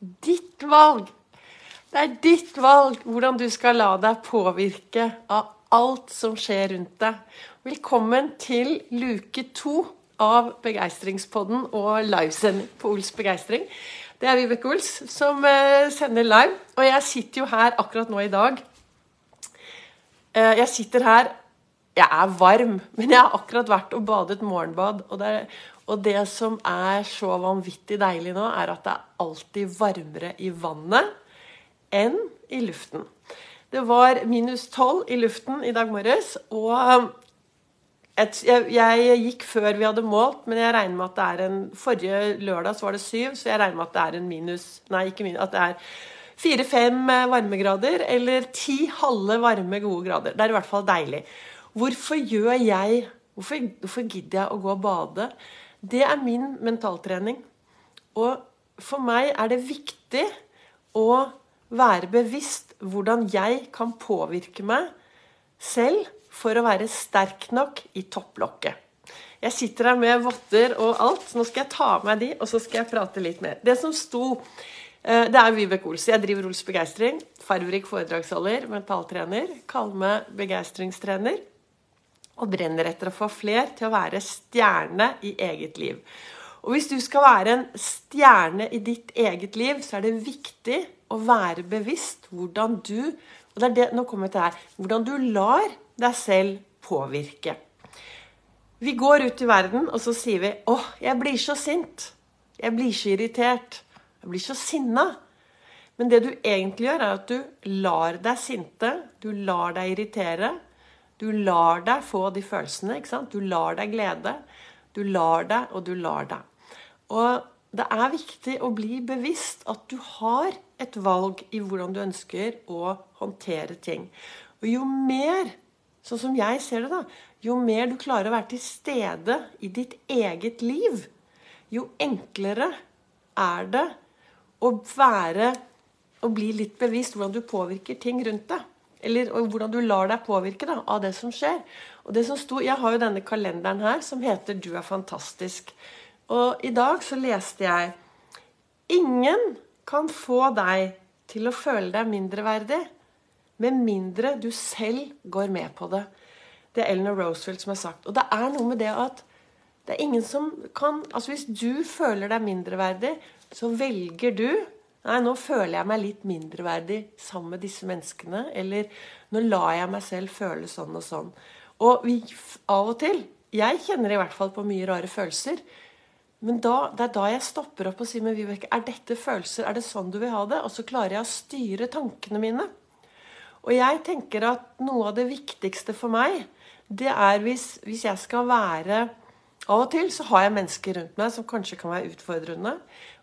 ditt valg. Det er ditt valg hvordan du skal la deg påvirke av alt som skjer rundt deg. Velkommen til luke to av Begeistringspodden og livesending på Ols begeistring. Det er Vibeke Ols som eh, sender live. Og jeg sitter jo her akkurat nå i dag. Eh, jeg sitter her Jeg er varm, men jeg har akkurat vært og badet morgenbad. Og det, og det som er så vanvittig deilig nå, er at det er alltid varmere i vannet enn i luften. Det var minus tolv i luften i dag morges, og et, jeg, jeg, gikk før vi hadde målt, men jeg regner med at det er en Forrige lørdag så var det syv, så jeg regner med at det er en minus Nei, ikke minus, at det er fire-fem varmegrader eller ti halve varme, gode grader. Det er i hvert fall deilig. Hvorfor gjør jeg Hvorfor, hvorfor gidder jeg å gå og bade? Det er min mentaltrening. Og for meg er det viktig å være bevisst hvordan jeg kan påvirke meg selv for å være sterk nok i topplokket. Jeg sitter her med votter og alt, nå skal jeg ta av meg de, og så skal jeg prate litt mer. Det som sto eh, Det er Vibeke Ols. Jeg driver Ols Begeistring. Farverik foredragsholder, mentaltrener. Kaller meg begeistringstrener og brenner etter å få fler til å være stjerne i eget liv. Og hvis du skal være en stjerne i ditt eget liv, så er det viktig å være bevisst hvordan du og det er det, nå kommer til her, hvordan du lar deg selv påvirke. Vi går ut i verden, og så sier vi 'Å, jeg blir så sint'. 'Jeg blir så irritert'. 'Jeg blir så sinna'. Men det du egentlig gjør, er at du lar deg sinte, du lar deg irritere, du lar deg få de følelsene. ikke sant? Du lar deg glede. Du lar deg, og du lar deg. Og det er viktig å bli bevisst at du har et valg i hvordan du ønsker å håndtere ting. Og jo mer, sånn som jeg ser det, da, jo mer du klarer å være til stede i ditt eget liv, jo enklere er det å være å bli litt bevisst hvordan du påvirker ting rundt deg. Eller hvordan du lar deg påvirke da, av det som skjer. Og det som sto, Jeg har jo denne kalenderen her som heter 'Du er fantastisk'. Og i dag så leste jeg Ingen kan få deg til å føle deg mindreverdig med mindre du selv går med på det. Det er Eleanor Roosevelt som har sagt. Og det er noe med det at det er ingen som kan Altså hvis du føler deg mindreverdig, så velger du Nei, nå føler jeg meg litt mindreverdig sammen med disse menneskene. Eller nå lar jeg meg selv føle sånn og sånn. Og vi, av og til Jeg kjenner i hvert fall på mye rare følelser. Men da, det er da jeg stopper opp og sier med Vibeke, er dette følelser, er det sånn du vil ha det? Og så klarer jeg å styre tankene mine. Og jeg tenker at noe av det viktigste for meg, det er hvis, hvis jeg skal være Av og til så har jeg mennesker rundt meg som kanskje kan være utfordrende.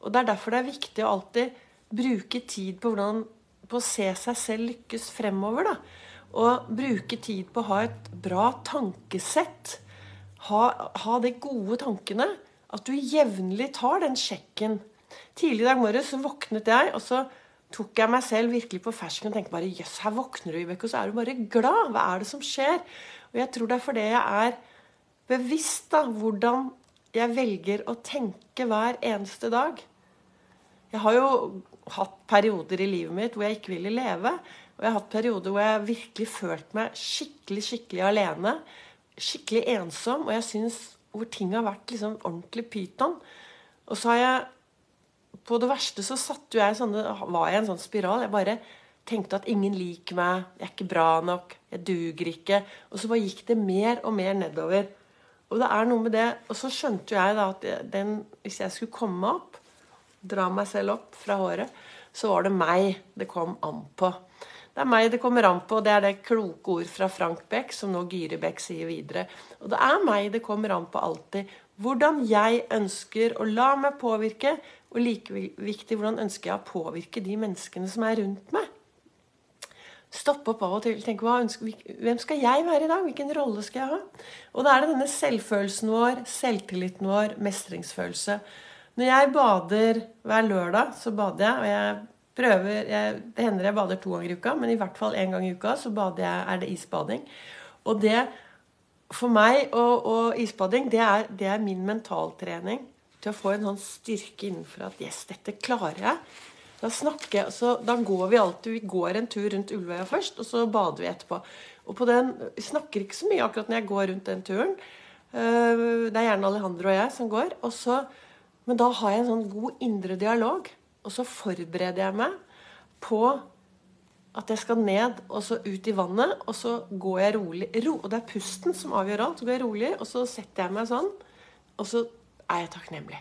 Og det er derfor det er viktig å alltid bruke tid på, hvordan, på å se seg selv lykkes fremover. Da. Og bruke tid på å ha et bra tankesett. Ha, ha de gode tankene. At du jevnlig tar den sjekken. Tidlig i dag morges våknet jeg, og så tok jeg meg selv virkelig på fersken og tenkte bare Jøss, her våkner du, Vibeke, og så er du bare glad. Hva er det som skjer? Og jeg tror det er fordi jeg er bevisst da, hvordan jeg velger å tenke hver eneste dag. Jeg har jo hatt perioder i livet mitt hvor jeg ikke ville leve. Og jeg har hatt perioder hvor jeg virkelig følt meg skikkelig, skikkelig alene. Skikkelig ensom. Og jeg syns hvor ting har vært liksom ordentlig pyton. Og så har jeg På det verste så satt jeg sånne, var jeg i en sånn spiral. Jeg bare tenkte at ingen liker meg, jeg er ikke bra nok, jeg duger ikke. Og så bare gikk det mer og mer nedover. Og det er noe med det, og så skjønte jeg da at den, hvis jeg skulle komme opp, dra meg selv opp fra håret, så var det meg det kom an på. Det er meg det kommer an på, det er det kloke ord fra Frank Beck, som nå Gyri Beck sier videre. Og det er meg det kommer an på alltid. Hvordan jeg ønsker å la meg påvirke, og like viktig hvordan ønsker jeg å påvirke de menneskene som er rundt meg. Stoppe opp av og til og tenke ønsker, hvem skal jeg være i dag? Hvilken rolle skal jeg ha? Og da er det denne selvfølelsen vår, selvtilliten vår, mestringsfølelse. Når jeg bader hver lørdag, så bader jeg. Og jeg prøver jeg, Det hender jeg bader to ganger i uka, men i hvert fall én gang i uka så jeg, er det isbading. Og det for meg og, og isbading, det er, det er, min mentaltrening til å få en sånn styrke innenfor at Yes, dette klarer jeg. Da snakker jeg, så da går vi alltid Vi går en tur rundt Ulvøya først, og så bader vi etterpå. Og på den, Vi snakker ikke så mye akkurat når jeg går rundt den turen. Eh, det er gjerne Alejandro og jeg som går. Og så, men da har jeg en sånn god indre dialog. Og så forbereder jeg meg på at jeg skal ned og så ut i vannet, og så går jeg rolig. Ro, og det er pusten som avgjør alt. Så går jeg rolig, og så setter jeg meg sånn, og så er jeg takknemlig.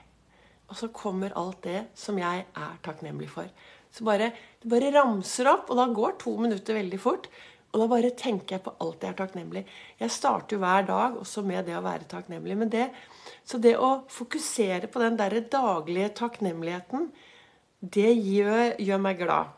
Og så kommer alt det som jeg er takknemlig for. Så bare, Det bare ramser opp, og da går to minutter veldig fort. Og da bare tenker jeg på alt jeg er takknemlig. Jeg starter jo hver dag også med det å være takknemlig. Men det, så det å fokusere på den der daglige takknemligheten, det gjør, gjør meg glad.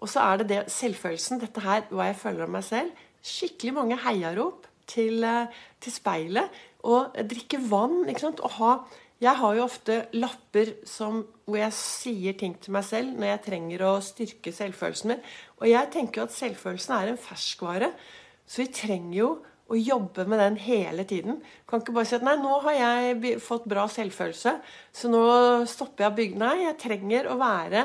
Og så er det det selvfølelsen. Dette her, hva jeg føler om meg selv. Skikkelig mange heiarop til, eh, til speilet. Og drikke vann. ikke sant? Og ha Jeg har jo ofte lapper som, hvor jeg sier ting til meg selv når jeg trenger å styrke selvfølelsen min. Og jeg tenker jo at selvfølelsen er en ferskvare. Så vi trenger jo å jobbe med den hele tiden. Kan ikke bare si at nei, nå har jeg fått bra selvfølelse, så nå stopper jeg å bygge. Nei, jeg trenger å være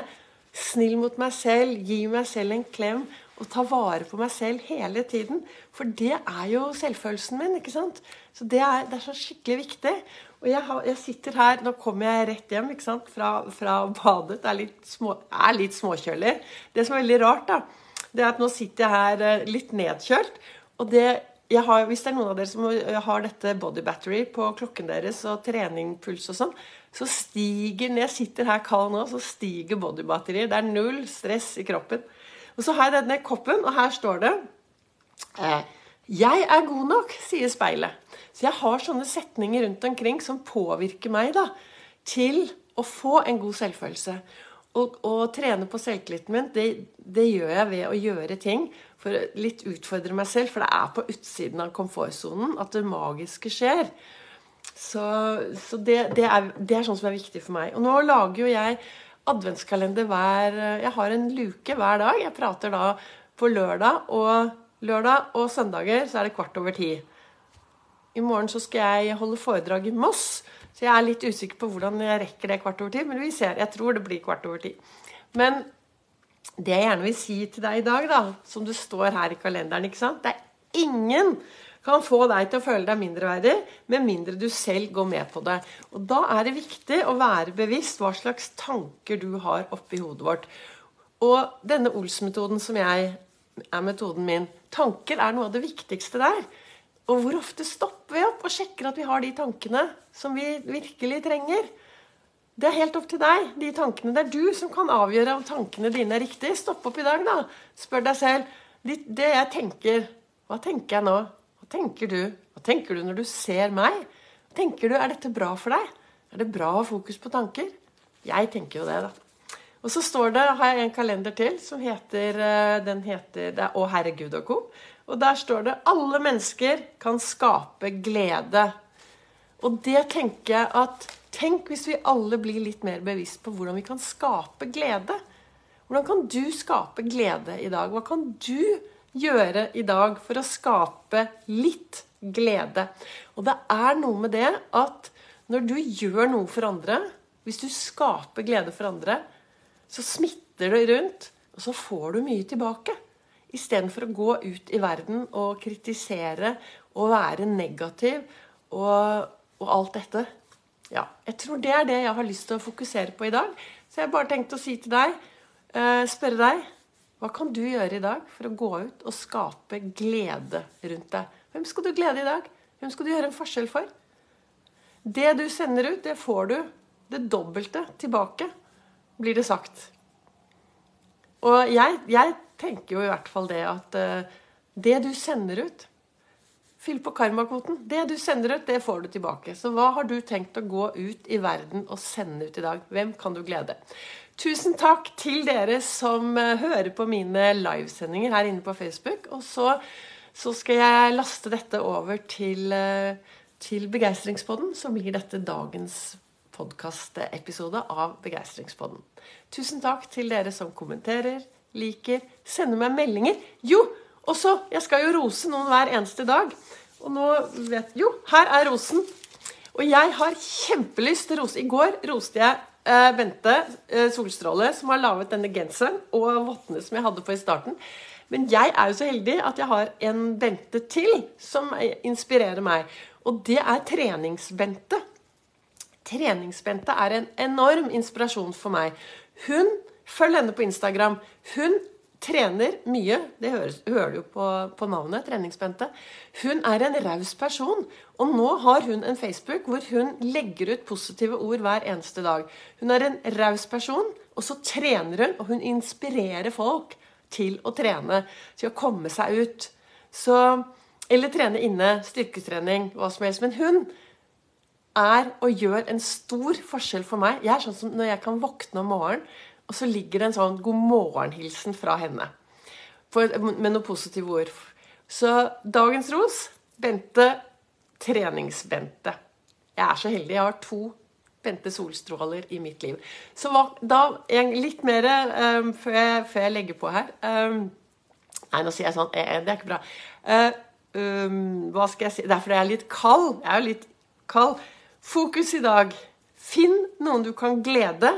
snill mot meg selv, gi meg selv en klem og ta vare på meg selv hele tiden. For det er jo selvfølelsen min. ikke sant? Så det er, det er så skikkelig viktig. Og jeg, har, jeg, sitter her Nå kommer jeg rett hjem ikke sant? Fra, fra badet. Det er litt, små, er litt småkjølig. Det som er veldig rart, da, det er at nå sitter jeg her eh, litt nedkjølt. Og det har, hvis det er noen av dere som har dette body battery på klokken deres og treningpuls og sånn, så stiger Når jeg sitter her kald nå, så stiger bodybatteriet. Det er null stress i kroppen. Og så har jeg denne koppen, og her står det eh, 'Jeg er god nok', sier speilet. Så jeg har sånne setninger rundt omkring som påvirker meg da, til å få en god selvfølelse. Og, og trene på selvtilliten min, det, det, gjør jeg ved å gjøre ting for å litt utfordre meg selv. For det er på utsiden av komfortsonen at det magiske skjer. Så, så det, det, er, det, er, sånn som er viktig for meg. Og nå lager jo jeg adventskalender hver Jeg har en luke hver dag. Jeg prater da på lørdag og, lørdag og søndager så er det kvart over ti. I morgen så skal jeg holde foredrag i Moss, så jeg er litt usikker på hvordan jeg rekker det kvart over ti. Men vi ser. Jeg tror det blir kvart over ti. Men det jeg gjerne vil si til deg i dag, da, som det står her i kalenderen ikke sant? Det er ingen kan få deg til å føle deg mindreverdig, med mindre du selv går med på det. Og Da er det viktig å være bevisst hva slags tanker du har oppi hodet vårt. Og denne Ols-metoden som jeg er metoden min Tanker er noe av det viktigste der. Og hvor ofte stopper vi opp og sjekker at vi har de tankene som vi virkelig trenger? Det er helt opp til deg. de tankene. Det er du som kan avgjøre om tankene dine er riktige. Stopp opp i dag, da. Spør deg selv. Det jeg tenker, hva tenker jeg nå? Tenker du? Hva tenker du når du ser meg? Tenker du, Er dette bra for deg? Er det bra å ha fokus på tanker? Jeg tenker jo det, da. Og så står det, har jeg en kalender til som heter eh, den heter, det er Å herregud og co. Og der står det 'Alle mennesker kan skape glede'. Og det tenker jeg at Tenk hvis vi alle blir litt mer bevisst på hvordan vi kan skape glede. Hvordan kan du skape glede i dag? Hva kan du gjøre? i dag for å skape litt glede? Og det er noe med det at når du gjør noe for andre, hvis du skaper glede for andre, så smitter det rundt, og så får du mye tilbake. Istedenfor å gå ut i verden og kritisere og være negativ og, og alt dette. Ja, jeg tror det er det jeg har lyst til å fokusere på i dag. Så jeg har bare tenkt å si til deg, eh, spørre deg hva kan du gjøre i dag for å gå ut og skape glede rundt deg? Hvem skal du glede i dag? Hvem skal du gjøre en forskjell for? Det du sender ut, det får du det dobbelte tilbake, blir det sagt. Og jeg, jeg tenker jo i hvert fall det at uh, det du sender ut Fyll på karmakvoten. Det du sender ut, det får du tilbake. Så hva har du tenkt å gå ut i verden og sende ut i dag? Hvem kan du glede? Tusen takk til dere som eh, hører på mine livesendinger her inne på Facebook. Og så, så skal jeg laste dette over til, eh, til Begeistringspodden. Så blir dette dagens podkastepisode av Begeistringspodden. Tusen takk til dere som kommenterer, liker, sender meg meldinger. Jo, og så Jeg skal jo rose noen hver eneste dag. Og nå vet Jo, her er rosen. Og jeg har kjempelyst til rose. I går roste jeg eh, Bente eh, Solstråle som har laget denne genseren og vottene som jeg hadde på i starten. Men jeg er jo så heldig at jeg har en Bente til som inspirerer meg. Og det er Trenings-Bente. Trenings-Bente er en enorm inspirasjon for meg. Hun Følg henne på Instagram. Hun trener mye. Det høres, hører du jo på, på navnet. Treningsbente. Hun er en raus person. Og nå har hun en Facebook hvor hun legger ut positive ord hver eneste dag. Hun er en raus person, og så trener hun, og hun inspirerer folk til å trene. Til å komme seg ut. Så, eller trene inne. Styrketrening, hva som helst. Men hun er og gjør en stor forskjell for meg. Jeg er sånn som Når jeg kan våkne om morgenen og så ligger det en sånn god morgen-hilsen fra henne. For, med noen positive ord. Så dagens ros Bente Trenings-Bente. Jeg er så heldig. Jeg har to Bente Solstråler i mitt liv. Så da litt mer um, før, jeg, før, jeg, legger på her um, Nei, nå sier jeg sånn eh, Det er ikke bra. Uh, um, hva skal jeg si? Det er fordi jeg er litt kald. Jeg er jo litt kald. Fokus i dag. Finn noen du kan glede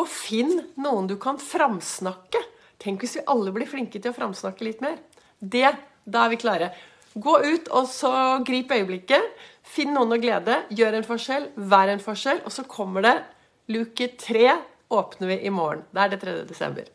og finn noen du kan framsnakke. Tenk hvis vi alle blir flinke til å framsnakke litt mer. Det, Da er vi klare. Gå ut og så grip øyeblikket. Finn noen å glede. Gjør en forskjell. Vær en forskjell. Og så kommer det luke tre åpner vi i morgen. Det er det 3. desember.